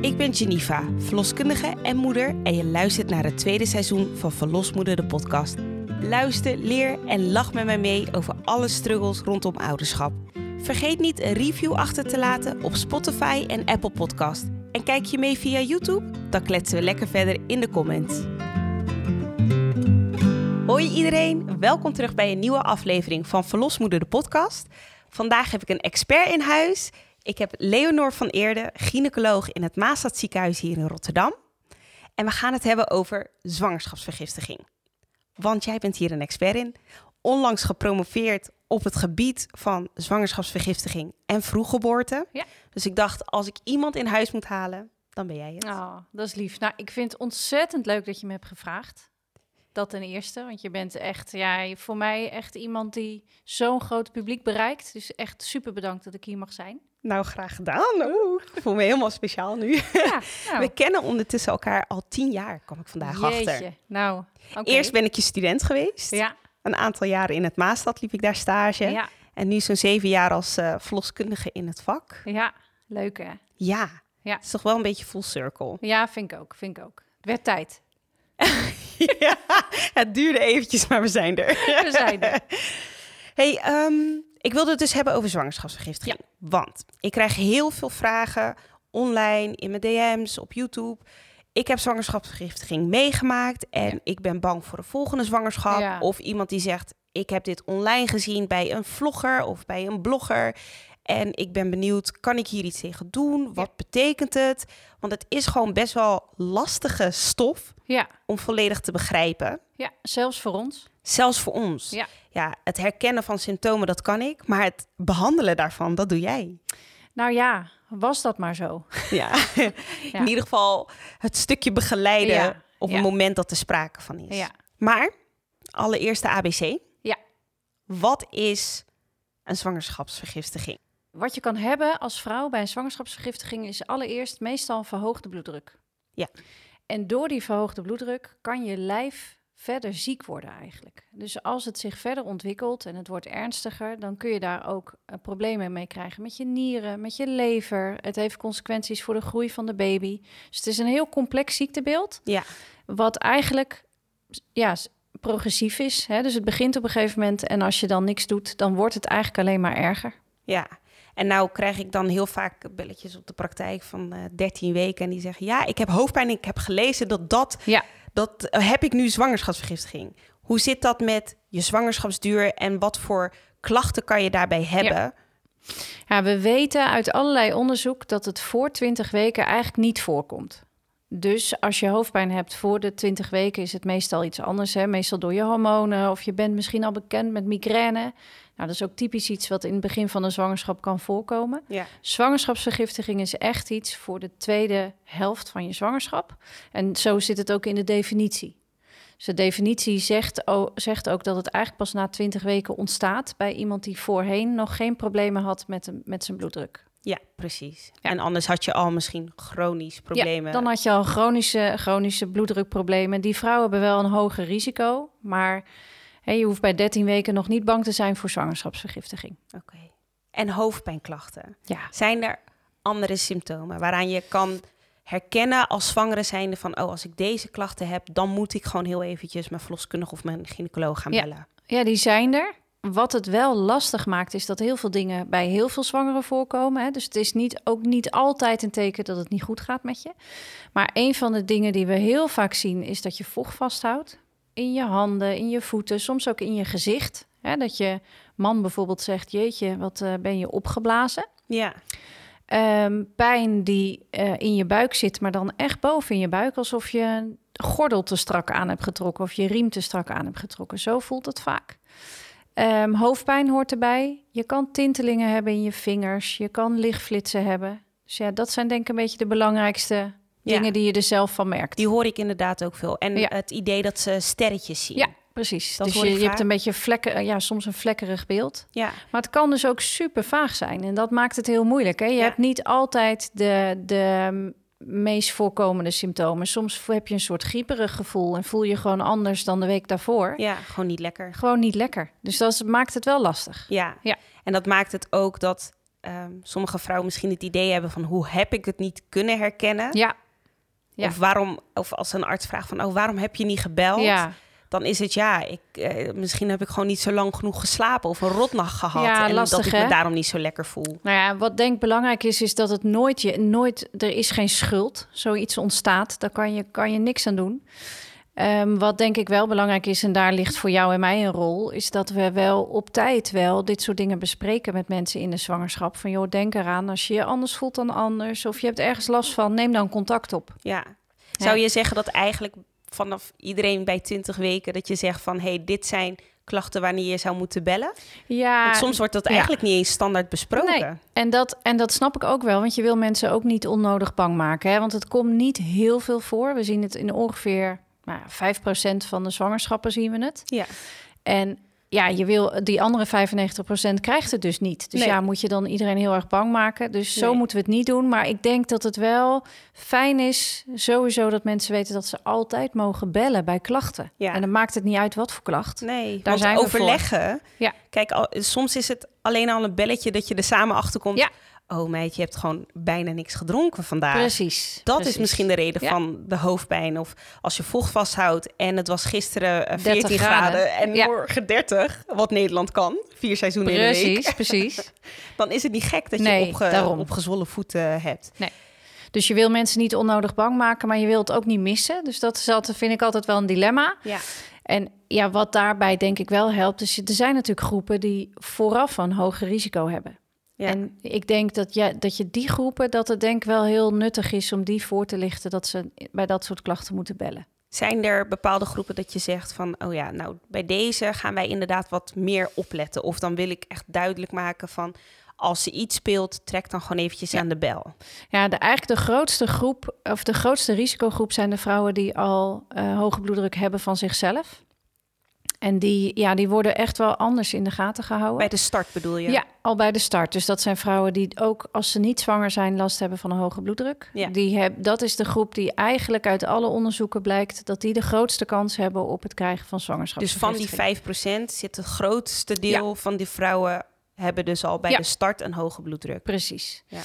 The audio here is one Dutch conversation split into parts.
Ik ben Geneva, verloskundige en moeder en je luistert naar het tweede seizoen van Verlosmoeder de podcast. Luister, leer en lach met mij mee over alle struggles rondom ouderschap. Vergeet niet een review achter te laten op Spotify en Apple Podcast. En kijk je mee via YouTube? Dan kletsen we lekker verder in de comments. Hoi iedereen, welkom terug bij een nieuwe aflevering van Verlosmoeder de podcast. Vandaag heb ik een expert in huis. Ik heb Leonor van Eerde, gynaecoloog in het Maastad ziekenhuis hier in Rotterdam. En we gaan het hebben over zwangerschapsvergiftiging. Want jij bent hier een expert in. Onlangs gepromoveerd op het gebied van zwangerschapsvergiftiging en vroeggeboorte. Ja. Dus ik dacht, als ik iemand in huis moet halen, dan ben jij het. Oh, dat is lief. Nou, ik vind het ontzettend leuk dat je me hebt gevraagd. Dat ten eerste, want je bent echt, ja, voor mij echt iemand die zo'n groot publiek bereikt. Dus echt super bedankt dat ik hier mag zijn. Nou, graag gedaan. Oeh, ik voel me helemaal speciaal nu. Ja, nou, We kennen ondertussen elkaar al tien jaar, kwam ik vandaag achter. jeetje. Nou, oké. Eerst ben ik je student geweest. Ja, Een aantal jaren in het Maastad liep ik daar stage. ja, En nu zo'n zeven jaar als eh, verloskundige in het vak. ja, leuk hè? Ja, Ja. het is toch wel een beetje full circle. Ja, vind ik ook, vind ik ook. Het werd tijd. ja, het duurde eventjes, maar we zijn er. We zijn er. hey, ehm, ik wilde het dus hebben over zwangerschapsvergiftiging. Want ik krijg heel veel vragen online, in mijn DM's, op YouTube. Ik heb zwangerschapsvergiftiging meegemaakt en Ja. ik ben bang voor de volgende zwangerschap. Ja. Of iemand die zegt, ik heb dit online gezien bij een vlogger of bij een blogger. En ik ben benieuwd, kan ik hier iets tegen doen? Wat betekent het? Want het is gewoon best wel lastige stof Ja, om volledig te begrijpen. ja, zelfs voor ons. Zelfs voor ons. Ja. ja, het herkennen van symptomen, dat kan ik. Maar het behandelen daarvan, dat doe jij. Nou ja, was dat maar zo. Ja. In ieder geval het stukje begeleiden Ja, op het moment dat er sprake van is. Ja. Maar, allereerst de ABC. Ja. Wat is een zwangerschapsvergiftiging? Wat je kan hebben als vrouw bij een zwangerschapsvergiftiging is allereerst meestal een verhoogde bloeddruk. Ja. En door die verhoogde bloeddruk kan je lijf verder ziek worden eigenlijk. Dus als het zich verder ontwikkelt en het wordt ernstiger, dan kun je daar ook eh, problemen mee krijgen met je nieren, met je lever. Het heeft consequenties voor de groei van de baby. Dus het is een heel complex ziektebeeld, Ja, wat eigenlijk ja, progressief is. Hè? Dus het begint op een gegeven moment en als je dan niks doet, dan wordt het eigenlijk alleen maar erger. ja. En nou krijg ik dan heel vaak belletjes op de praktijk van eh 13 weken. En die zeggen, ja, ik heb hoofdpijn ik heb gelezen dat dat Ja. dat eh, heb ik nu zwangerschapsvergiftiging. Hoe zit dat met je zwangerschapsduur en wat voor klachten kan je daarbij hebben? Ja, we weten uit allerlei onderzoek dat het voor 20 weken eigenlijk niet voorkomt. Dus als je hoofdpijn hebt voor de 20 weken is het meestal iets anders. Hè? Meestal door je hormonen of je bent misschien al bekend met migraine. Nou, dat is ook typisch iets wat in het begin van een zwangerschap kan voorkomen. Ja. Zwangerschapsvergiftiging is echt iets voor de tweede helft van je zwangerschap. En zo zit het ook in de definitie. Dus de definitie zegt, zegt ook dat het eigenlijk pas na 20 weken ontstaat bij iemand die voorheen nog geen problemen had met, met zijn bloeddruk. Ja, precies. Ja. En anders had je al misschien chronisch problemen. Ja, dan had je al chronische, chronische bloeddrukproblemen. Die vrouwen hebben wel een hoger risico, maar hè, je hoeft bij 13 weken nog niet bang te zijn voor zwangerschapsvergiftiging. Oké. En hoofdpijnklachten. Ja, Zijn er andere symptomen waaraan je kan herkennen als zwangere zijnde van... oh, als ik deze klachten heb, dan moet ik gewoon heel eventjes mijn verloskundige of mijn gynaecoloog gaan Ja. bellen. Ja, die zijn er. Wat het wel lastig maakt, is dat heel veel dingen bij heel veel zwangeren voorkomen. Hè? Dus het is niet, ook niet altijd een teken dat het niet goed gaat met je. Maar een van de dingen die we heel vaak zien, is dat je vocht vasthoudt. In je handen, in je voeten, soms ook in je gezicht. Hè? Dat je man bijvoorbeeld zegt, jeetje, wat eh, ben je opgeblazen. Ja, Ehm, pijn die eh, in je buik zit, maar dan echt boven in je buik. Alsof je een gordel te strak aan hebt getrokken of je riem te strak aan hebt getrokken. Zo voelt het vaak. Ehm, hoofdpijn hoort erbij. Je kan tintelingen hebben in je vingers. Je kan lichtflitsen hebben. Dus ja, dat zijn denk ik een beetje de belangrijkste Ja. dingen die je er zelf van merkt. die hoor ik inderdaad ook veel. En Ja. het idee dat ze sterretjes zien. Ja, precies. Dat dus hoor je, hebt een beetje vlekken, eh, ja, soms een vlekkerig beeld. ja. Maar het kan dus ook super vaag zijn. En dat maakt het heel moeilijk. Hè? Je Ja. hebt niet altijd de, de meest voorkomende symptomen. Soms heb je een soort grieperig gevoel en voel je gewoon anders dan de week daarvoor. Ja, gewoon niet lekker. Gewoon niet lekker. Dus dat maakt het wel lastig. Ja, Ja. en dat maakt het ook dat ehm, sommige vrouwen misschien het idee hebben van hoe heb ik het niet kunnen herkennen? Ja, ja. Of waarom, of als een arts vraagt van oh, waarom heb je niet gebeld? ja. Dan is het ja, ik, eh, misschien heb ik gewoon niet zo lang genoeg geslapen of een rotnacht gehad. Ja, en lastig, dat ik me hè? daarom niet zo lekker voel. Nou ja, wat denk ik belangrijk is, is dat het nooit je nooit er is geen schuld. Zoiets ontstaat, daar kan je, kan je niks aan doen. Ehm, wat denk ik wel belangrijk is, en daar ligt voor jou en mij een rol, is dat we wel op tijd wel dit soort dingen bespreken met mensen in de zwangerschap. Van joh, denk eraan als je je anders voelt dan anders, of je hebt ergens last van, neem dan contact op. Ja. Zou je zeggen dat eigenlijk vanaf iedereen bij 20 weken dat je zegt van hé, hey, dit zijn klachten wanneer je zou moeten bellen? Ja, Want soms wordt dat ja. eigenlijk niet eens standaard besproken. Nee, en dat, en dat snap ik ook wel, want je wil mensen ook niet onnodig bang maken. Hè? Want het komt niet heel veel voor. We zien het in ongeveer nou, ja, 5% van de zwangerschappen zien we het. Ja. En ja, je wil die andere 95% krijgt het dus niet. Dus Nee. ja, moet je dan iedereen heel erg bang maken. Dus zo moeten we het niet doen. Maar ik denk dat het wel fijn is, sowieso dat mensen weten dat ze altijd mogen bellen bij klachten. Ja. En dan maakt het niet uit wat voor klacht. Nee, Daar zijn we overleggen. Ja. Kijk, al, soms is het alleen al een belletje dat je er samen achter komt. Ja. Oh meid, je hebt gewoon bijna niks gedronken vandaag. Precies. Dat precies. is misschien de reden Ja. van de hoofdpijn. Of als je vocht vasthoudt en het was gisteren eh, 14 30 graden, graden. en Ja. morgen 30, wat Nederland kan, vier seizoenen in een week. Precies, precies. Dan is het niet gek dat Nee, je opge, opgezwollen voeten hebt. Dus je wil mensen niet onnodig bang maken, maar je wilt het ook niet missen. Dus dat is altijd, vind ik altijd wel een dilemma. Ja. En ja, wat daarbij denk ik wel helpt, is er zijn natuurlijk groepen die vooraf een hoger risico hebben. Ja. En ik denk dat, ja, dat je die groepen, dat het denk wel heel nuttig is om die voor te lichten dat ze bij dat soort klachten moeten bellen. Zijn er bepaalde groepen dat je zegt van, oh ja, nou bij deze gaan wij inderdaad wat meer opletten? Of dan wil ik echt duidelijk maken van, als er iets speelt, trek dan gewoon eventjes Ja. aan de bel. Ja, de, eigenlijk de grootste groep, of de grootste risicogroep zijn de vrouwen die al eh, hoge bloeddruk hebben van zichzelf. En die, ja, die worden echt wel anders in de gaten gehouden. Bij de start bedoel je? Ja, al bij de start. Dus dat zijn vrouwen die ook als ze niet zwanger zijn last hebben van een hoge bloeddruk. Ja. Die heb, dat is de groep die eigenlijk uit alle onderzoeken blijkt dat die de grootste kans hebben op het krijgen van Dus van die 5% zit het grootste deel van die vrouwen hebben dus al bij Ja. de start een hoge bloeddruk. Precies. Ja.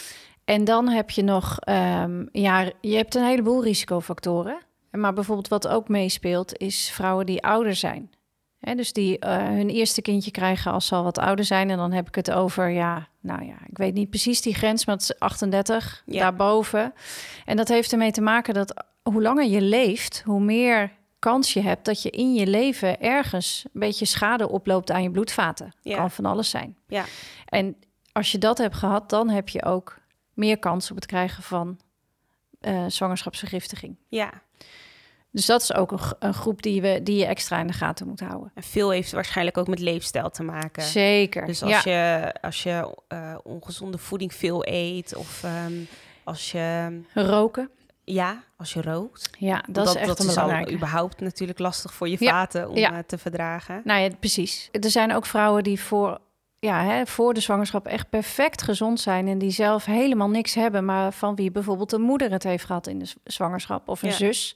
En dan heb je nog, ehm, ja, je hebt een heleboel risicofactoren. Maar bijvoorbeeld wat ook meespeelt is vrouwen die ouder zijn. Hè, dus die eh, hun eerste kindje krijgen als ze al wat ouder zijn. En dan heb ik het over, ja, nou ja, ik weet niet precies die grens, maar het is 38, Ja. daarboven. En dat heeft ermee te maken dat hoe langer je leeft, hoe meer kans je hebt dat je in je leven ergens een beetje schade oploopt aan je bloedvaten. Ja. Kan van alles zijn. Ja. En als je dat hebt gehad, dan heb je ook meer kans op het krijgen van eh, zwangerschapsvergiftiging. Ja, Dus dat is ook een, groep die, we, die je extra in de gaten moet houden. en veel heeft waarschijnlijk ook met leefstijl te maken. Zeker. Dus als ja. je, als je eh, ongezonde voeding veel eet of ehm, als je, Roken. ja, als je rookt. Ja, dat, is echt dat een is überhaupt natuurlijk lastig voor je Ja, vaten om ja. eh, te verdragen. Nou ja, precies. Er zijn ook vrouwen die voor, ja, hè, voor de zwangerschap echt perfect gezond zijn... en die zelf helemaal niks hebben... maar van wie bijvoorbeeld een moeder het heeft gehad in de zwangerschap... of een Ja. zus.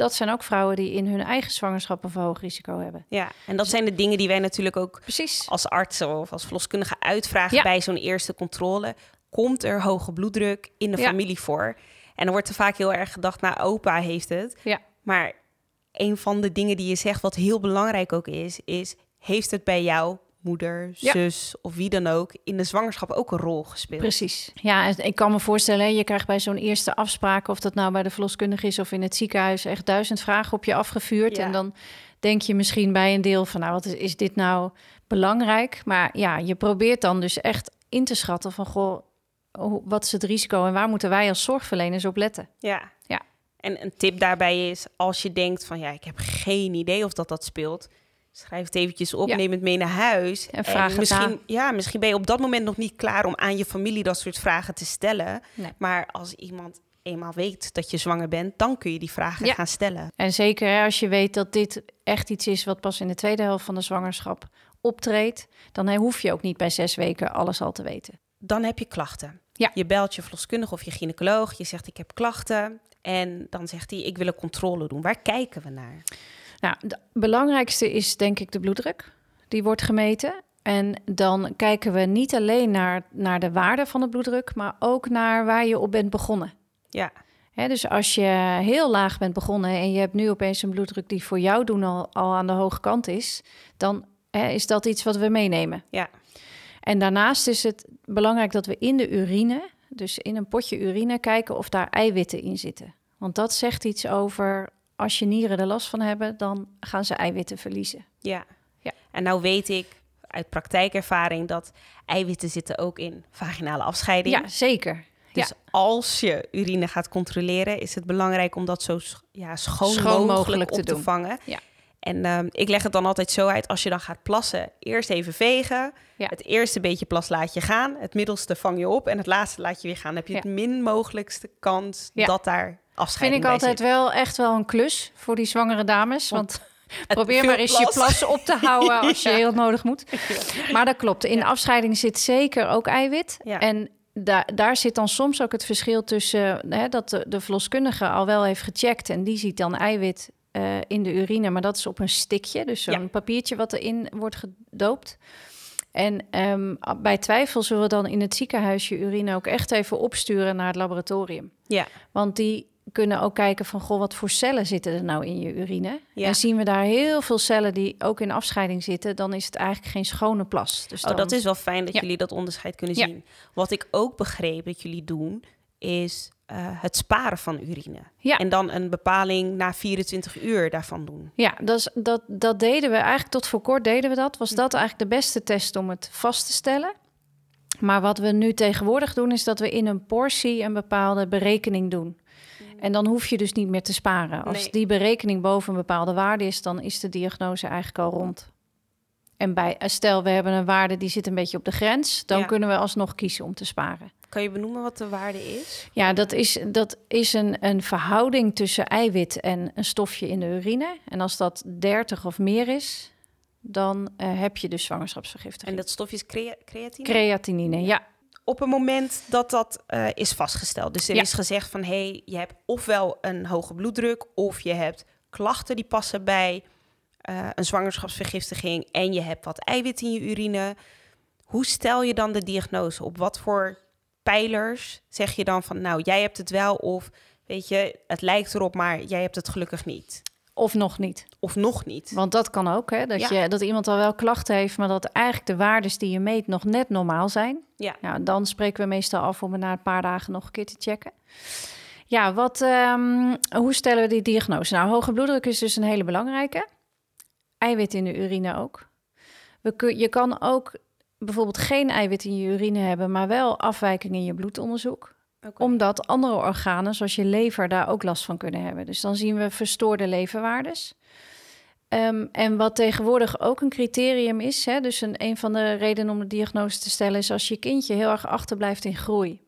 Dat zijn ook vrouwen die in hun eigen zwangerschap een verhoogd risico hebben. Ja, en dat zijn de dingen die wij natuurlijk ook Precies. als artsen of als verloskundige uitvragen Ja. bij zo'n eerste controle. Komt er hoge bloeddruk in de Ja. familie voor? En dan wordt er vaak heel erg gedacht, nou, opa heeft het. Ja. Maar een van de dingen die je zegt, wat heel belangrijk ook is, is: heeft het bij jou, moeder, Ja. zus of wie dan ook, in de zwangerschap ook een rol gespeeld? Precies. Ja, en ik kan me voorstellen, je krijgt bij zo'n eerste afspraak, of dat nou bij de verloskundige is of in het ziekenhuis, echt duizend vragen op je afgevuurd. Ja. En dan denk je misschien bij een deel van, nou, wat is, is dit nou belangrijk? Maar ja, je probeert dan dus echt in te schatten van, goh, wat is het risico en waar moeten wij als zorgverleners op letten? Ja. Ja. En een tip daarbij is, als je denkt van, ja, ik heb geen idee of dat dat speelt. Schrijf het eventjes op, Ja. neem het mee naar huis. En vraag het misschien, aan. ja, misschien ben je op dat moment nog niet klaar om aan je familie dat soort vragen te stellen. Nee. Maar als iemand eenmaal weet dat je zwanger bent, dan kun je die vragen Ja. gaan stellen. En zeker als je weet dat dit echt iets is wat pas in de tweede helft van de zwangerschap optreedt, dan hoef je ook niet bij zes weken alles al te weten. Dan heb je klachten. Ja. Je belt je verloskundige of je gynaecoloog. Je zegt ik heb klachten. En dan zegt hij ik wil een controle doen. Waar kijken we naar? Nou, het belangrijkste is denk ik de bloeddruk. Die wordt gemeten. En dan kijken we niet alleen naar, naar de waarde van de bloeddruk, maar ook naar waar je op bent begonnen. Ja, dus als je heel laag bent begonnen en je hebt nu opeens een bloeddruk die voor jou doen al, al aan de hoge kant is, dan is dat iets wat we meenemen. ja, En daarnaast is het belangrijk dat we in de urine, dus in een potje urine, kijken of daar eiwitten in zitten. Want dat zegt iets over als je nieren er last van hebben, dan gaan ze eiwitten verliezen. ja. Ja. En nou weet ik uit praktijkervaring dat eiwitten zitten ook in vaginale afscheiding. Ja, zeker. Dus als je urine gaat controleren, is het belangrijk om dat zo ja, schoon, Schoon mogelijk, mogelijk op te te, vangen. Ja. En ehm, ik leg het dan altijd zo uit, als je dan gaat plassen, eerst even vegen. Ja. Het eerste beetje plas laat je gaan. Het middelste vang je op en het laatste laat je weer gaan. Dan heb je Ja. het min mogelijkste kans Ja. dat daar Vind afscheiding ik altijd zit. wel echt wel een klus voor die zwangere dames. Want probeer maar eens je plas. op te houden als je heel nodig moet. Maar dat klopt. In afscheiding zit zeker ook eiwit. En daar, daar zit dan soms ook het verschil tussen hè, dat de, de verloskundige al wel heeft gecheckt en die ziet dan eiwit eh, in de urine, maar dat is op een stikje, dus zo'n Ja. papiertje wat erin wordt gedoopt. En ehm, bij twijfel zullen we dan in het ziekenhuis je urine ook echt even opsturen naar het laboratorium. Ja, Want die kunnen ook kijken van, goh, wat voor cellen zitten er nou in je urine? Ja. En zien we daar heel veel cellen die ook in afscheiding zitten, dan is het eigenlijk geen schone plas. Dus oh, dat is wel fijn dat Ja. jullie dat onderscheid kunnen Ja. zien. Wat ik ook begreep dat jullie doen, is eh, het sparen van urine. Ja. En dan een bepaling na 24 uur daarvan doen. Ja, dat, dat, dat deden we eigenlijk tot voor kort deden we dat. Was dat eigenlijk de beste test om het vast te stellen? Maar wat we nu tegenwoordig doen, is dat we in een portie een bepaalde berekening doen. En dan hoef je dus niet meer te sparen. Als Nee. die berekening boven een bepaalde waarde is, dan is de diagnose eigenlijk al rond. En bij, stel we hebben een waarde die zit een beetje op de grens, dan Ja. kunnen we alsnog kiezen om te sparen. Kan je benoemen wat de waarde is? Ja, dat is, dat is een, een verhouding tussen eiwit en een stofje in de urine. En als dat 30 of meer is, dan eh, heb je dus zwangerschapsvergiftiging. En dat stofje is crea- creatine? Creatinine, ja. op het moment dat dat eh, is vastgesteld. Dus er Ja. is gezegd van, hé, hey, je hebt ofwel een hoge bloeddruk... of je hebt klachten die passen bij eh, een zwangerschapsvergiftiging... en je hebt wat eiwit in je urine. Hoe stel je dan de diagnose? Op wat voor pijlers zeg je dan van... nou, jij hebt het wel of, weet je, het lijkt erop... maar jij hebt het gelukkig niet. Of nog niet. Of nog niet. Want dat kan ook, hè? Dat, Ja. je, dat iemand al wel klachten heeft, maar dat eigenlijk de waardes die je meet nog net normaal zijn. Ja. Nou, dan spreken we meestal af om het na een paar dagen nog een keer te checken. Ja, wat, ehm, hoe stellen we die diagnose? Nou, hoge bloeddruk is dus een hele belangrijke. Eiwit in de urine ook. We kun, je kan ook bijvoorbeeld geen eiwit in je urine hebben, maar wel afwijking in je bloedonderzoek. Omdat andere organen, zoals je lever, daar ook last van kunnen hebben. Dus dan zien we verstoorde leverwaardes. Ehm, en wat tegenwoordig ook een criterium is, hè, dus een, een van de redenen om de diagnose te stellen, is als je kindje heel erg achterblijft in groei.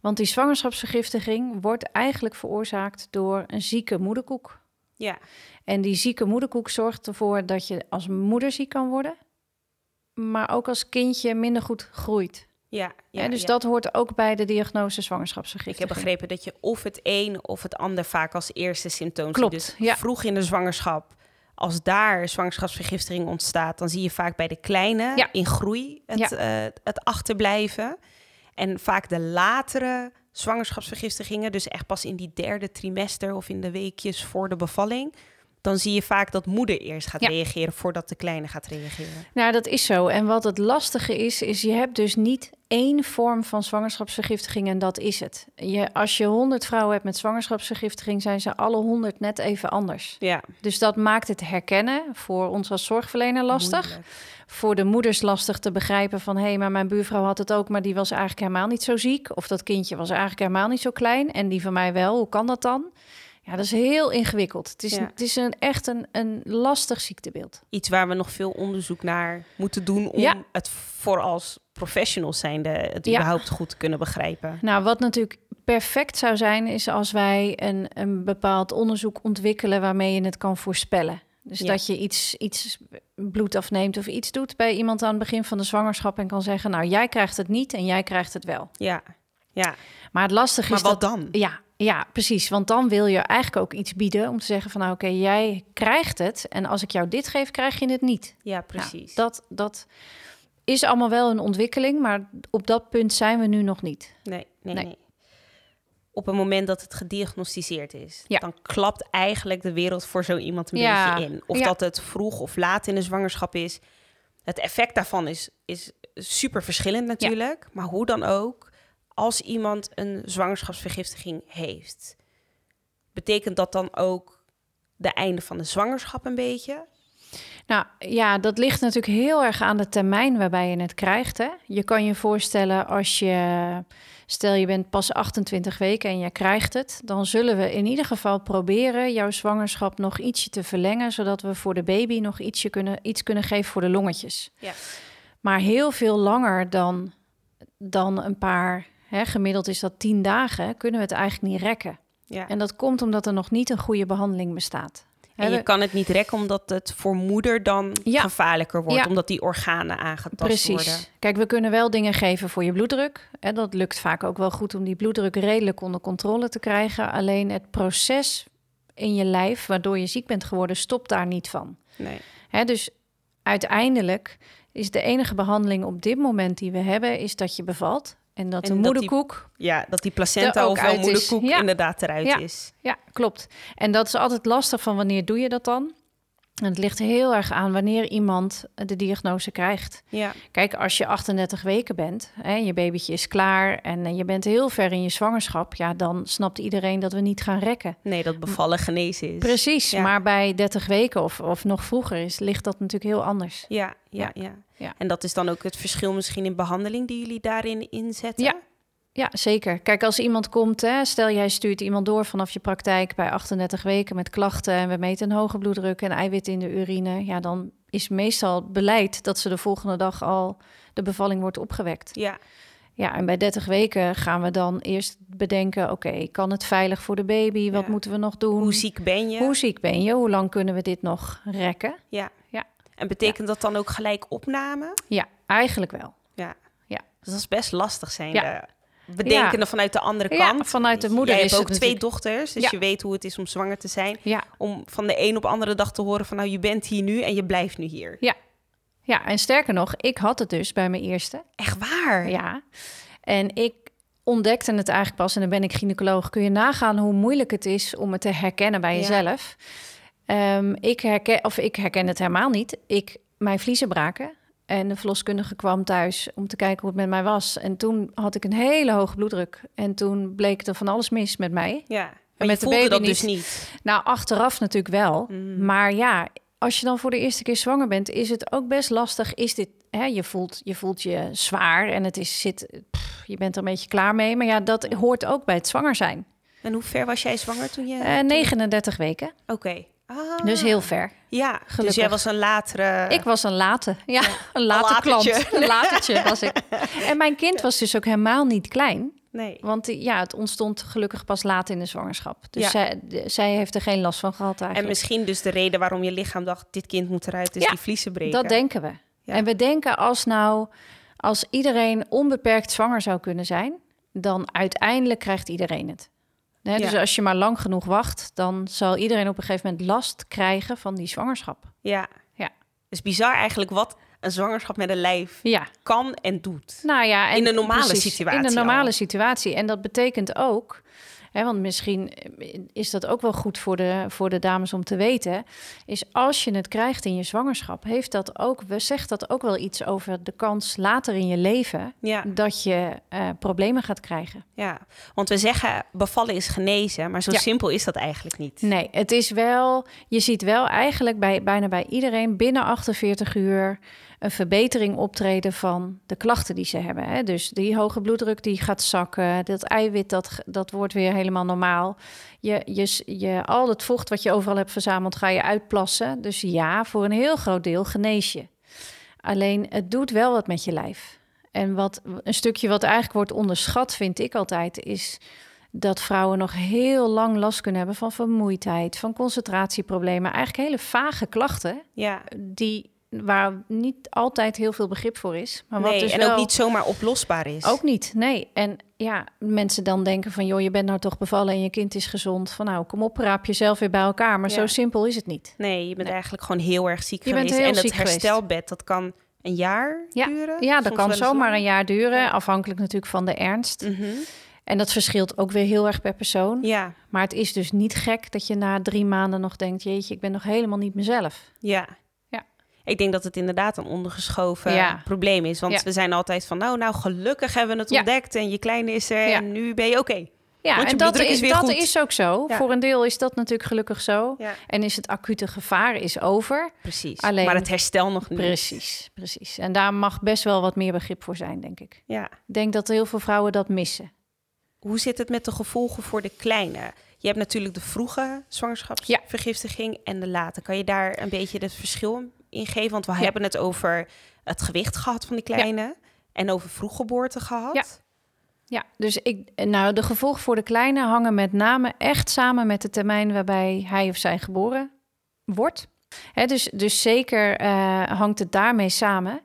Want die zwangerschapsvergiftiging wordt eigenlijk veroorzaakt door een zieke moederkoek. Ja, En die zieke moederkoek zorgt ervoor dat je als moeder ziek kan worden, maar ook als kindje minder goed groeit. ja, ja. Ja, dus ja. dat hoort ook bij de diagnose Ik heb zwangerschapsvergiftiging. begrepen dat je of het een of het ander vaak als eerste symptoom Klopt, ziet. Dus ja. vroeg in de zwangerschap, als daar zwangerschapsvergiftiging ontstaat, dan zie je vaak bij de kleine in groei het, eh, het achterblijven. En vaak de latere zwangerschapsvergiftigingen, dus echt pas in die derde trimester of in de weekjes voor de bevalling, dan zie je vaak dat moeder eerst gaat Ja. reageren voordat de kleine gaat reageren. Nou, dat is zo. En wat het lastige is, is je hebt dus niet één vorm van zwangerschapsvergiftiging en dat is het. Je, als je 100 vrouwen hebt met zwangerschapsvergiftiging, zijn ze alle 100 net even anders. Ja, Dus dat maakt het herkennen voor ons als zorgverlener lastig. moeilijk. Voor de moeders lastig te begrijpen van... hé, hey, maar mijn buurvrouw had het ook, maar die was eigenlijk helemaal niet zo ziek. Of dat kindje was eigenlijk helemaal niet zo klein en die van mij wel. Hoe kan dat dan? Ja, dat is heel ingewikkeld. Het is, Ja. het is een, echt een, een lastig ziektebeeld. iets waar we nog veel onderzoek naar moeten doen om Ja. het voor als professionals zijnde het Ja. überhaupt goed te kunnen begrijpen. Nou, wat natuurlijk perfect zou zijn, is als wij een, een bepaald onderzoek ontwikkelen waarmee je het kan voorspellen. Dus Ja. dat je iets, iets bloed afneemt of iets doet bij iemand aan het begin van de zwangerschap en kan zeggen, nou jij krijgt het niet en jij krijgt het wel. Ja, ja. Maar het lastige Maar is wat dat dan? Ja, ja, precies. Want dan wil je eigenlijk ook iets bieden om te zeggen van nou oké, jij krijgt het en als ik jou dit geef, krijg je het niet. Ja, Nou, precies. dat, dat is allemaal wel een ontwikkeling, maar op dat punt zijn we nu nog niet. Nee, nee, Nee. nee. Op het moment dat het gediagnosticeerd is, Ja. dan klapt eigenlijk de wereld voor zo iemand een Ja, beetje in. Of ja. dat het vroeg of laat in de zwangerschap is. Het effect daarvan is, is super verschillend natuurlijk. Maar hoe dan ook, als iemand een zwangerschapsvergiftiging heeft, betekent dat dan ook de einde van de zwangerschap een beetje? Nou ja, dat ligt natuurlijk heel erg aan de termijn waarbij je het krijgt. Hè? Je kan je voorstellen als je, stel je bent pas 28 weken en je krijgt het, dan zullen we in ieder geval proberen jouw zwangerschap nog ietsje te verlengen, zodat we voor de baby nog ietsje kunnen, iets kunnen geven voor de longetjes. Ja. Maar heel veel langer dan, dan een paar, hè, gemiddeld is dat 10 dagen, kunnen we het eigenlijk niet rekken. Ja. En dat komt omdat er nog niet een goede behandeling bestaat. En je kan het niet rekken omdat het voor moeder dan Ja. gevaarlijker wordt, Ja. omdat die organen aangetast Precies. worden. Kijk, we kunnen wel dingen geven voor je bloeddruk. Hè, dat lukt vaak ook wel goed om die bloeddruk redelijk onder controle te krijgen. Alleen het proces in je lijf, waardoor je ziek bent geworden, stopt daar niet van. Nee. Hè, dus uiteindelijk is de enige behandeling op dit moment die we hebben, is dat je bevalt. En dat En de die moederkoek... Ja, dat die placenta ook of moederkoek Ja. inderdaad eruit Ja. is. Ja, klopt. En dat is altijd lastig van wanneer doe je dat dan? En het ligt heel erg aan wanneer iemand de diagnose krijgt. Ja. Kijk, als je 38 weken bent en je babytje is klaar en eh, je bent heel ver in je zwangerschap, ja, dan snapt iedereen dat we niet gaan rekken. Nee, dat bevallen genezen is. Precies, Ja. maar bij 30 weken of, of nog vroeger is, ligt dat natuurlijk heel anders. Ja, Ja. ja, Ja. En dat is dan ook het verschil misschien in behandeling die jullie daarin inzetten? Ja. Ja, zeker. Kijk, als iemand komt, hè, stel jij stuurt iemand door vanaf je praktijk bij 38 weken met klachten en we meten een hoge bloeddruk en eiwit in de urine, ja, dan is meestal beleid dat ze de volgende dag al de bevalling wordt opgewekt. Ja, Ja, en bij 30 weken gaan we dan eerst bedenken: oké, kan het veilig voor de baby? Wat Ja. moeten we nog doen? Hoe ziek ben je? Hoe ziek ben je? Hoe lang kunnen we dit nog rekken? Ja. Ja. En betekent dat dan ook gelijk opname? Ja, eigenlijk wel. Ja. Ja. Dus dat is best lastig zijn. Ja. De- Bedenkende vanuit de andere Ja, kant. vanuit de moeder is hebt ook twee natuurlijk- dochters, dus Ja. je weet hoe het is om zwanger te zijn. Ja, Om van de een op andere dag te horen van nou, je bent hier nu en je blijft nu hier. ja, en sterker nog, ik had het dus bij mijn eerste. Echt waar? Ja. En ik ontdekte het eigenlijk pas, en dan ben ik gynaecoloog. Kun je nagaan hoe moeilijk het is om het te herkennen bij Ja. jezelf? Ehm, ik, herken, of ik herken het helemaal niet. Ik, mijn vliezen braken. En de verloskundige kwam thuis om te kijken hoe het met mij was. En toen had ik een hele hoge bloeddruk. En toen bleek er van alles mis met mij. Ja. met Maar je de baby dat niet. dus niet. Nou, achteraf natuurlijk wel. Mm. Maar ja, als je dan voor de eerste keer zwanger bent, is het ook best lastig. Is dit, hè, je, voelt, je voelt je zwaar en het is, zit, pff, je bent er een beetje klaar mee. Maar ja, dat hoort ook bij het zwanger zijn. En hoe ver was jij zwanger toen je... Eh 39 weken, Oké. Ah. dus heel ver. Ja, dus Gelukkig. jij was een latere... Ik was een late, ja, een late latertje. klant. Een latertje was ik. En mijn kind was dus ook helemaal niet klein. Nee. Want die- ja, het ontstond gelukkig pas laat in de zwangerschap. Dus Ja. zij, zij heeft er geen last van gehad En eigenlijk. misschien dus de reden waarom je lichaam dacht... dit kind moet eruit, is Ja, die vliezen breken. Dat denken we. Ja. En we denken als nou, als iedereen onbeperkt zwanger zou kunnen zijn, dan uiteindelijk krijgt iedereen het. Hè, Dus Ja. als je maar lang genoeg wacht, dan zal iedereen op een gegeven moment last krijgen van die zwangerschap. Ja. Ja. Dus bizar eigenlijk wat een zwangerschap met een lijf Ja, kan en doet. nou ja. En In een normale precies, situatie In een normale al. situatie. En dat betekent ook, hè, want misschien is dat ook wel goed voor de, voor de dames om te weten, is als je het krijgt in je zwangerschap, heeft dat ook, we zegt dat ook wel iets over de kans later in je leven Ja, dat je eh, problemen gaat krijgen. ja. Want we zeggen bevallen is genezen, maar zo Ja. simpel is dat eigenlijk niet. Nee, het is wel, je ziet wel eigenlijk bij bijna bij iedereen binnen 48 uur een verbetering optreden van de klachten die ze hebben. Hè? Dus die hoge bloeddruk die gaat zakken, dat eiwit dat, dat wordt weer helemaal normaal. Je, je, je, al het vocht wat je overal hebt verzameld ga je uitplassen. Dus ja, voor een heel groot deel genees je. Alleen het doet wel wat met je lijf. En wat een stukje wat eigenlijk wordt onderschat, vind ik altijd, is dat vrouwen nog heel lang last kunnen hebben van vermoeidheid, van concentratieproblemen. Eigenlijk hele vage klachten Ja. die, waar niet altijd heel veel begrip voor is. Maar wat Nee, dus en wel... ook niet zomaar oplosbaar is. Ook niet, nee. En ja, mensen dan denken van... joh, je bent nou toch bevallen en je kind is gezond. Van nou, kom op, raap jezelf weer bij elkaar. Maar Ja. zo simpel is het niet. Nee, je bent Nee. eigenlijk gewoon heel erg ziek Je bent geweest. heel en geweest. herstelbed, dat kan een jaar Ja. duren? Ja, dat kan zomaar een jaar duren. Ja. Afhankelijk natuurlijk van de ernst. Mhm. En dat verschilt ook weer heel erg per persoon. Ja, Maar het is dus niet gek dat je na drie maanden nog denkt... jeetje, ik ben nog helemaal niet mezelf. ja. Ik denk dat het inderdaad een ondergeschoven Ja. probleem is. Want Ja. we zijn altijd van, nou, nou, gelukkig hebben we het ontdekt. En je kleine is er en nu ben je oké. Ja, Want en dat, is, is weer dat goed. is ook zo. Ja. Voor een deel is dat natuurlijk gelukkig zo. Ja, En is het acute gevaar is over. precies. Alleen- Maar het herstel nog niet. Precies, precies. En daar mag best wel wat meer begrip voor zijn, denk ik. Ja. Ik denk dat heel veel vrouwen dat missen. Hoe zit het met de gevolgen voor de kleine? Je hebt natuurlijk de vroege zwangerschapsvergiftiging en de late. Kan je daar een beetje het verschil in geven? Want we Ja. hebben het over het gewicht gehad van die kleine en over vroeggeboorte gehad. Ja. Ja, dus ik, nou, de gevolgen voor de kleine hangen met name echt samen met de termijn waarbij hij of zij geboren wordt. Hè, dus, dus zeker eh, hangt het daarmee samen.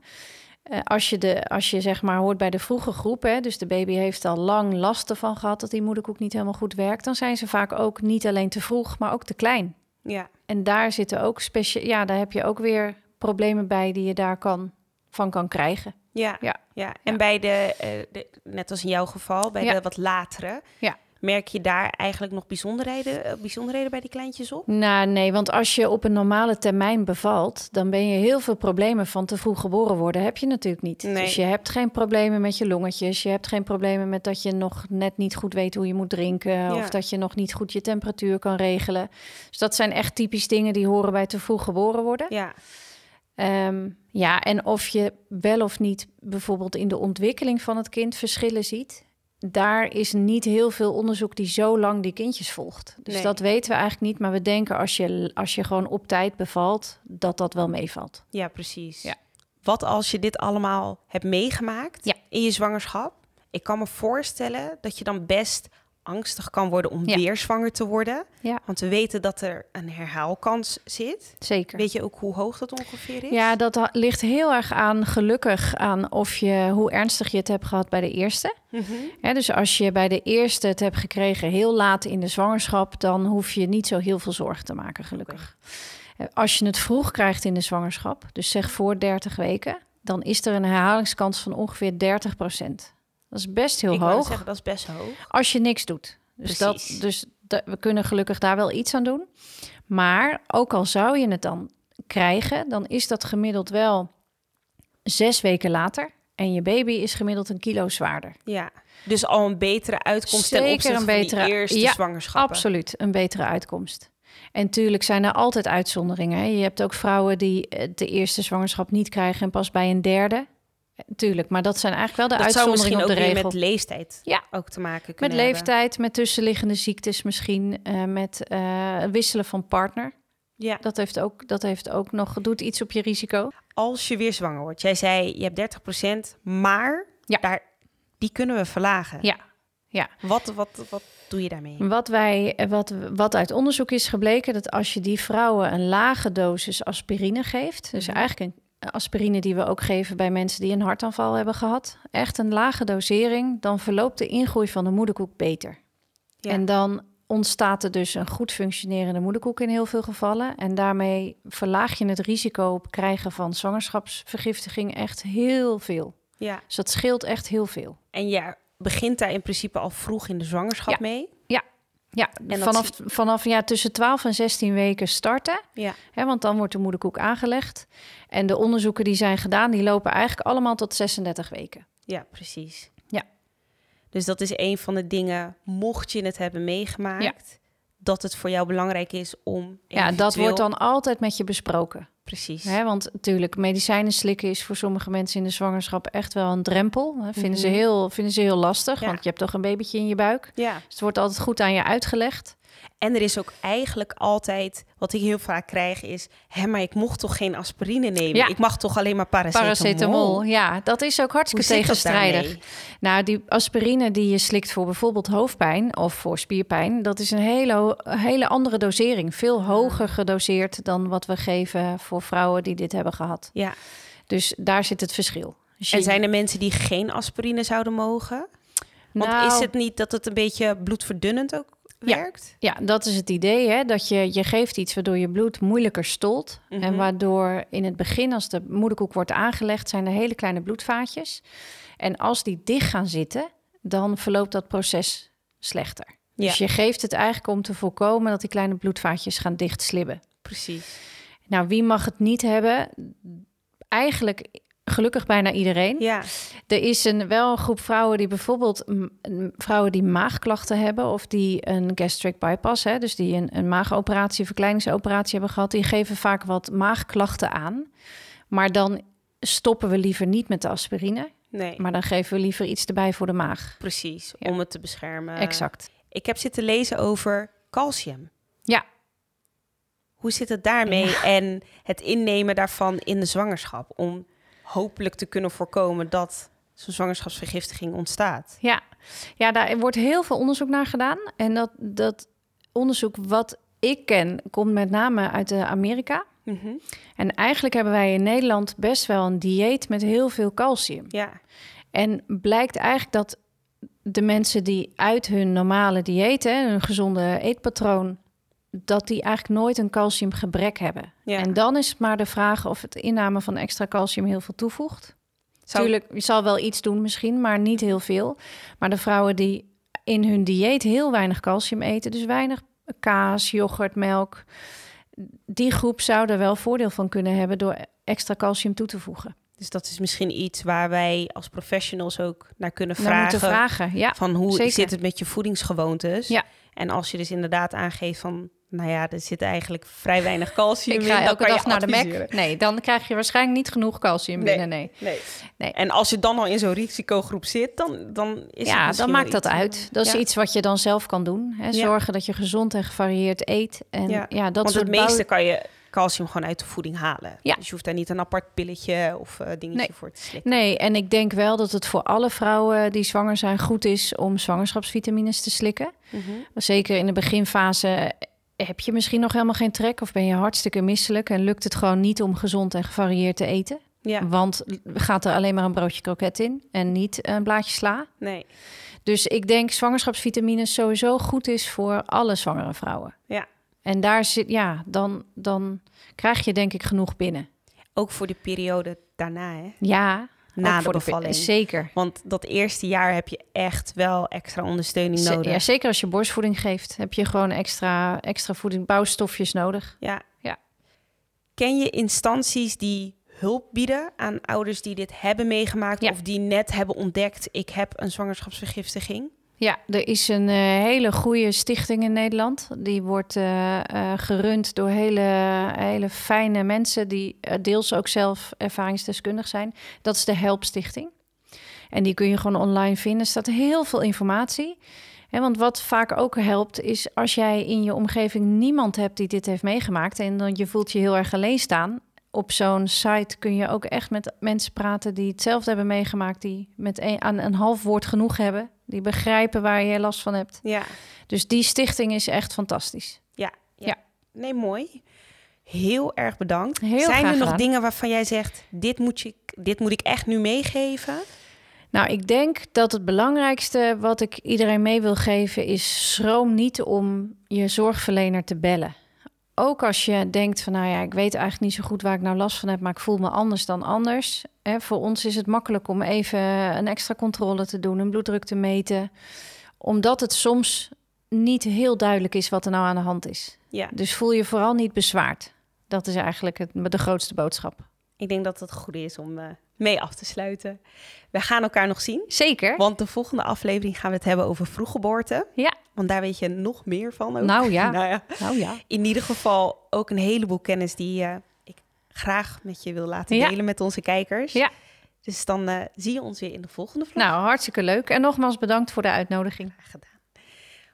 Eh, als, je de, als je zeg maar hoort bij de vroege groep, hè, dus de baby heeft al lang last ervan gehad dat die moederkoek niet helemaal goed werkt, dan zijn ze vaak ook niet alleen te vroeg, maar ook te klein. Ja. En daar zitten ook specia- ja, daar heb je ook weer problemen bij die je daar kan, van kan krijgen. Ja, Ja. ja. En Ja. bij de, eh, de, net als in jouw geval, bij Ja. de wat latere, Ja. Merk je daar eigenlijk nog bijzonderheden, eh, bijzonderheden bij die kleintjes op? Nou, nee, want als je op een normale termijn bevalt, dan ben je heel veel problemen van te vroeg geboren worden. Heb je natuurlijk niet. Nee. Dus je hebt geen problemen met je longetjes. Je hebt geen problemen met dat je nog net niet goed weet hoe je moet drinken. Ja. Of dat je nog niet goed je temperatuur kan regelen. Dus dat zijn echt typisch dingen die horen bij te vroeg geboren worden. Ja, Ehm, ja, en of je wel of niet bijvoorbeeld in de ontwikkeling van het kind verschillen ziet. Daar is niet heel veel onderzoek die zo lang die kindjes volgt. Dus Nee. dat weten we eigenlijk niet. Maar we denken als je, als je gewoon op tijd bevalt, dat dat wel meevalt. ja, precies. Ja. Wat als je dit allemaal hebt meegemaakt Ja. in je zwangerschap? Ik kan me voorstellen dat je dan best angstig kan worden om Ja. weer zwanger te worden. Ja. Want we weten dat er een herhaalkans zit. Zeker. Weet je ook hoe hoog dat ongeveer is? Ja, dat ligt heel erg aan, gelukkig, aan of je, hoe ernstig je het hebt gehad bij de eerste. Ja, dus als je bij de eerste het hebt gekregen heel laat in de zwangerschap, dan hoef je niet zo heel veel zorgen te maken, gelukkig. Eh, Als je het vroeg krijgt in de zwangerschap, dus zeg voor 30 weken, dan is er een herhalingskans van ongeveer 30 Dat is best heel Ik hoog zeggen, dat is best hoog. als je niks doet. Dus, dat, dus we kunnen gelukkig daar wel iets aan doen. Maar ook al zou je het dan krijgen, dan is dat gemiddeld wel zes weken later. En je baby is gemiddeld een kilo zwaarder. Ja. Dus al een betere uitkomst ten Zeker opzichte een van betere- die eerste ja, zwangerschappen. Absoluut, een betere uitkomst. En tuurlijk zijn er altijd uitzonderingen. Hè. Je hebt ook vrouwen die eh, de eerste zwangerschap niet krijgen en pas bij een derde. Tuurlijk, maar dat zijn eigenlijk wel de Dat zou misschien uitzonderingen ook op de weer regel. met leeftijd Ja. ook te maken Met kunnen hebben. leeftijd, met tussenliggende ziektes misschien, eh, met eh, wisselen van partner. Ja. Dat heeft, ook, dat heeft ook nog, doet iets op je risico. Als je weer zwanger wordt. Jij zei, je hebt 30%, maar Ja. daar, die kunnen we verlagen. Ja, ja. Wat, wat, wat doe je daarmee? Wat, wij, wat, wat uit onderzoek is gebleken, dat als je die vrouwen een lage dosis aspirine geeft, dus Mhm. eigenlijk een aspirine die we ook geven bij mensen die een hartaanval hebben gehad, echt een lage dosering, dan verloopt de ingroei van de moederkoek beter. Ja. En dan ontstaat er dus een goed functionerende moederkoek in heel veel gevallen. En daarmee verlaag je het risico op krijgen van zwangerschapsvergiftiging echt heel veel. ja. Dus dat scheelt echt heel veel. En je begint daar in principe al vroeg in de zwangerschap Ja. mee. Ja, dat vanaf, vanaf ja, tussen 12 en 16 weken starten. Ja. Hè, want dan wordt de moederkoek aangelegd. En de onderzoeken die zijn gedaan, die lopen eigenlijk allemaal tot 36 weken. Ja, precies. Ja. Dus dat is een van de dingen, mocht je het hebben meegemaakt, dat het voor jou belangrijk is om. Ja, dat wordt dan altijd met je besproken. Precies. Hè, want natuurlijk, medicijnen slikken is voor sommige mensen in de zwangerschap echt wel een drempel. Hè, vinden, ze Mhm. heel, vinden ze heel lastig, Ja. want je hebt toch een babytje in je buik. Ja, Dus het wordt altijd goed aan je uitgelegd. En er is ook eigenlijk altijd, wat ik heel vaak krijg, is... Hé, maar ik mocht toch geen aspirine nemen? Ja. Ik mag toch alleen maar paracetamol? Paracetamol, ja, dat is ook hartstikke tegenstrijdig. Nou, die aspirine die je slikt voor bijvoorbeeld hoofdpijn of voor spierpijn, dat is een hele, hele andere dosering. Veel hoger gedoseerd dan wat we geven voor vrouwen die dit hebben gehad. Ja, Dus daar zit het verschil. Dus en zijn er mensen die geen aspirine zouden mogen? Want Nou, is het niet dat het een beetje bloedverdunnend ook. Werkt? Ja, dat is het idee, hè? dat je, je geeft iets waardoor je bloed moeilijker stolt. Mhm. En waardoor in het begin, als de moederkoek wordt aangelegd, zijn er hele kleine bloedvaatjes. En als die dicht gaan zitten, dan verloopt dat proces slechter. Ja, Dus je geeft het eigenlijk om te voorkomen dat die kleine bloedvaatjes gaan dichtslibben. precies. Nou, wie mag het niet hebben? Eigenlijk gelukkig bijna iedereen. Ja, Er is een, wel een groep vrouwen die bijvoorbeeld vrouwen die maagklachten hebben of die een gastric bypass, hè, dus die een, een maagoperatie, verkleiningsoperatie hebben gehad, die geven vaak wat maagklachten aan. Maar dan stoppen we liever niet met de aspirine, nee, maar dan geven we liever iets erbij voor de maag. precies. Ja. Om het te beschermen. exact. Ik heb zitten lezen over calcium. Ja. Hoe zit het daarmee en het innemen daarvan in de zwangerschap? Om hopelijk te kunnen voorkomen dat zo'n zwangerschapsvergiftiging ontstaat. Ja. ja, daar wordt heel veel onderzoek naar gedaan. En dat, dat onderzoek wat ik ken, komt met name uit de Amerika. Mhm. En eigenlijk hebben wij in Nederland best wel een dieet met heel veel calcium. Ja, En blijkt eigenlijk dat de mensen die uit hun normale dieet, hè, hun gezonde eetpatroon, dat die eigenlijk nooit een calciumgebrek hebben. ja. En dan is het maar de vraag of het inname van extra calcium heel veel toevoegt. Zou- Tuurlijk, je zal wel iets doen misschien, maar niet heel veel. Maar de vrouwen die in hun dieet heel weinig calcium eten, dus weinig kaas, yoghurt, melk, die groep zou er wel voordeel van kunnen hebben door extra calcium toe te voegen. Dus dat is misschien iets waar wij als professionals ook naar kunnen vragen. ja. Van hoe zeker. zit het met je voedingsgewoontes? Ja. En als je dus inderdaad aangeeft van, nou ja, er zit eigenlijk vrij weinig calcium Ik in. ga dan elke dag naar de. Mac. Nee, dan krijg je waarschijnlijk niet genoeg calcium Nee. binnen. Nee. Nee. Nee. En als je dan al in zo'n risicogroep zit, dan, dan is het Ja, dan maakt dat iets, uit. Dat is ja. iets wat je dan zelf kan doen. Hè? Zorgen dat je gezond en gevarieerd eet. En Ja, ja, dat Want soort het meeste kan je calcium gewoon uit de voeding halen. Ja. Dus je hoeft daar niet een apart pilletje of eh, dingetje Nee. voor te slikken. Nee, en ik denk wel dat het voor alle vrouwen die zwanger zijn goed is om zwangerschapsvitamines te slikken. Mhm. Zeker in de beginfase heb je misschien nog helemaal geen trek of ben je hartstikke misselijk en lukt het gewoon niet om gezond en gevarieerd te eten. Ja, Want gaat er alleen maar een broodje kroket in en niet een blaadje sla. nee. Dus ik denk zwangerschapsvitamines sowieso goed is voor alle zwangere vrouwen. Ja. En daar zit, ja, dan, dan krijg je denk ik genoeg binnen. Ook voor de periode daarna, hè? Ja, Na de bevalling. zeker. Want dat eerste jaar heb je echt wel extra ondersteuning Z- nodig. Ja, zeker als je borstvoeding geeft, heb je gewoon extra, extra voeding, bouwstofjes nodig. Ja. Ja. Ken je instanties die hulp bieden aan ouders die dit hebben meegemaakt Ja. of die net hebben ontdekt ik heb een zwangerschapsvergiftiging? Ja, er is een eh, hele goede stichting in Nederland. Die wordt eh, eh, gerund door hele, hele fijne mensen die deels ook zelf ervaringsdeskundig zijn. Dat is de Help Stichting. En die kun je gewoon online vinden. Er staat heel veel informatie. Hè, want wat vaak ook helpt, is als jij in je omgeving niemand hebt die dit heeft meegemaakt en dan je voelt je heel erg alleen staan. Op zo'n site kun je ook echt met mensen praten die hetzelfde hebben meegemaakt, die met een, aan een half woord genoeg hebben, die begrijpen waar je last van hebt. Ja. Dus die stichting is echt fantastisch. Ja. Ja. Nee, mooi. Heel erg bedankt. Heel Zijn er nog gedaan. dingen waarvan jij zegt, dit moet, je, dit moet ik echt nu meegeven? Nou, ik denk dat het belangrijkste wat ik iedereen mee wil geven is schroom niet om je zorgverlener te bellen. Ook als je denkt van, nou ja, ik weet eigenlijk niet zo goed waar ik nou last van heb, maar ik voel me anders dan anders. Hè, voor ons is het makkelijk om even een extra controle te doen, een bloeddruk te meten, omdat het soms niet heel duidelijk is wat er nou aan de hand is. Ja. Dus voel je vooral niet bezwaard. Dat is eigenlijk het, de grootste boodschap. Ik denk dat het goed is om eh, mee af te sluiten. We gaan elkaar nog zien. Zeker. Want de volgende aflevering gaan we het hebben over vroeggeboorte. Ja. Want daar weet je nog meer van. Ook. Nou ja. nou ja. Nou ja. In ieder geval ook een heleboel kennis die eh, ik graag met je wil laten Ja. delen met onze kijkers. Ja. Dus dan eh, zie je ons weer in de volgende vlog. Nou, hartstikke leuk. En nogmaals bedankt voor de uitnodiging. Graag gedaan.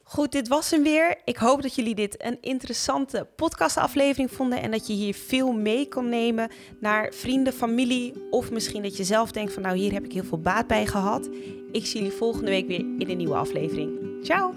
Goed, dit was hem weer. Ik hoop dat jullie dit een interessante podcastaflevering vonden en dat je hier veel mee kon nemen naar vrienden, familie of misschien dat je zelf denkt van nou hier heb ik heel veel baat bij gehad. Ik zie jullie volgende week weer in een nieuwe aflevering. Ciao!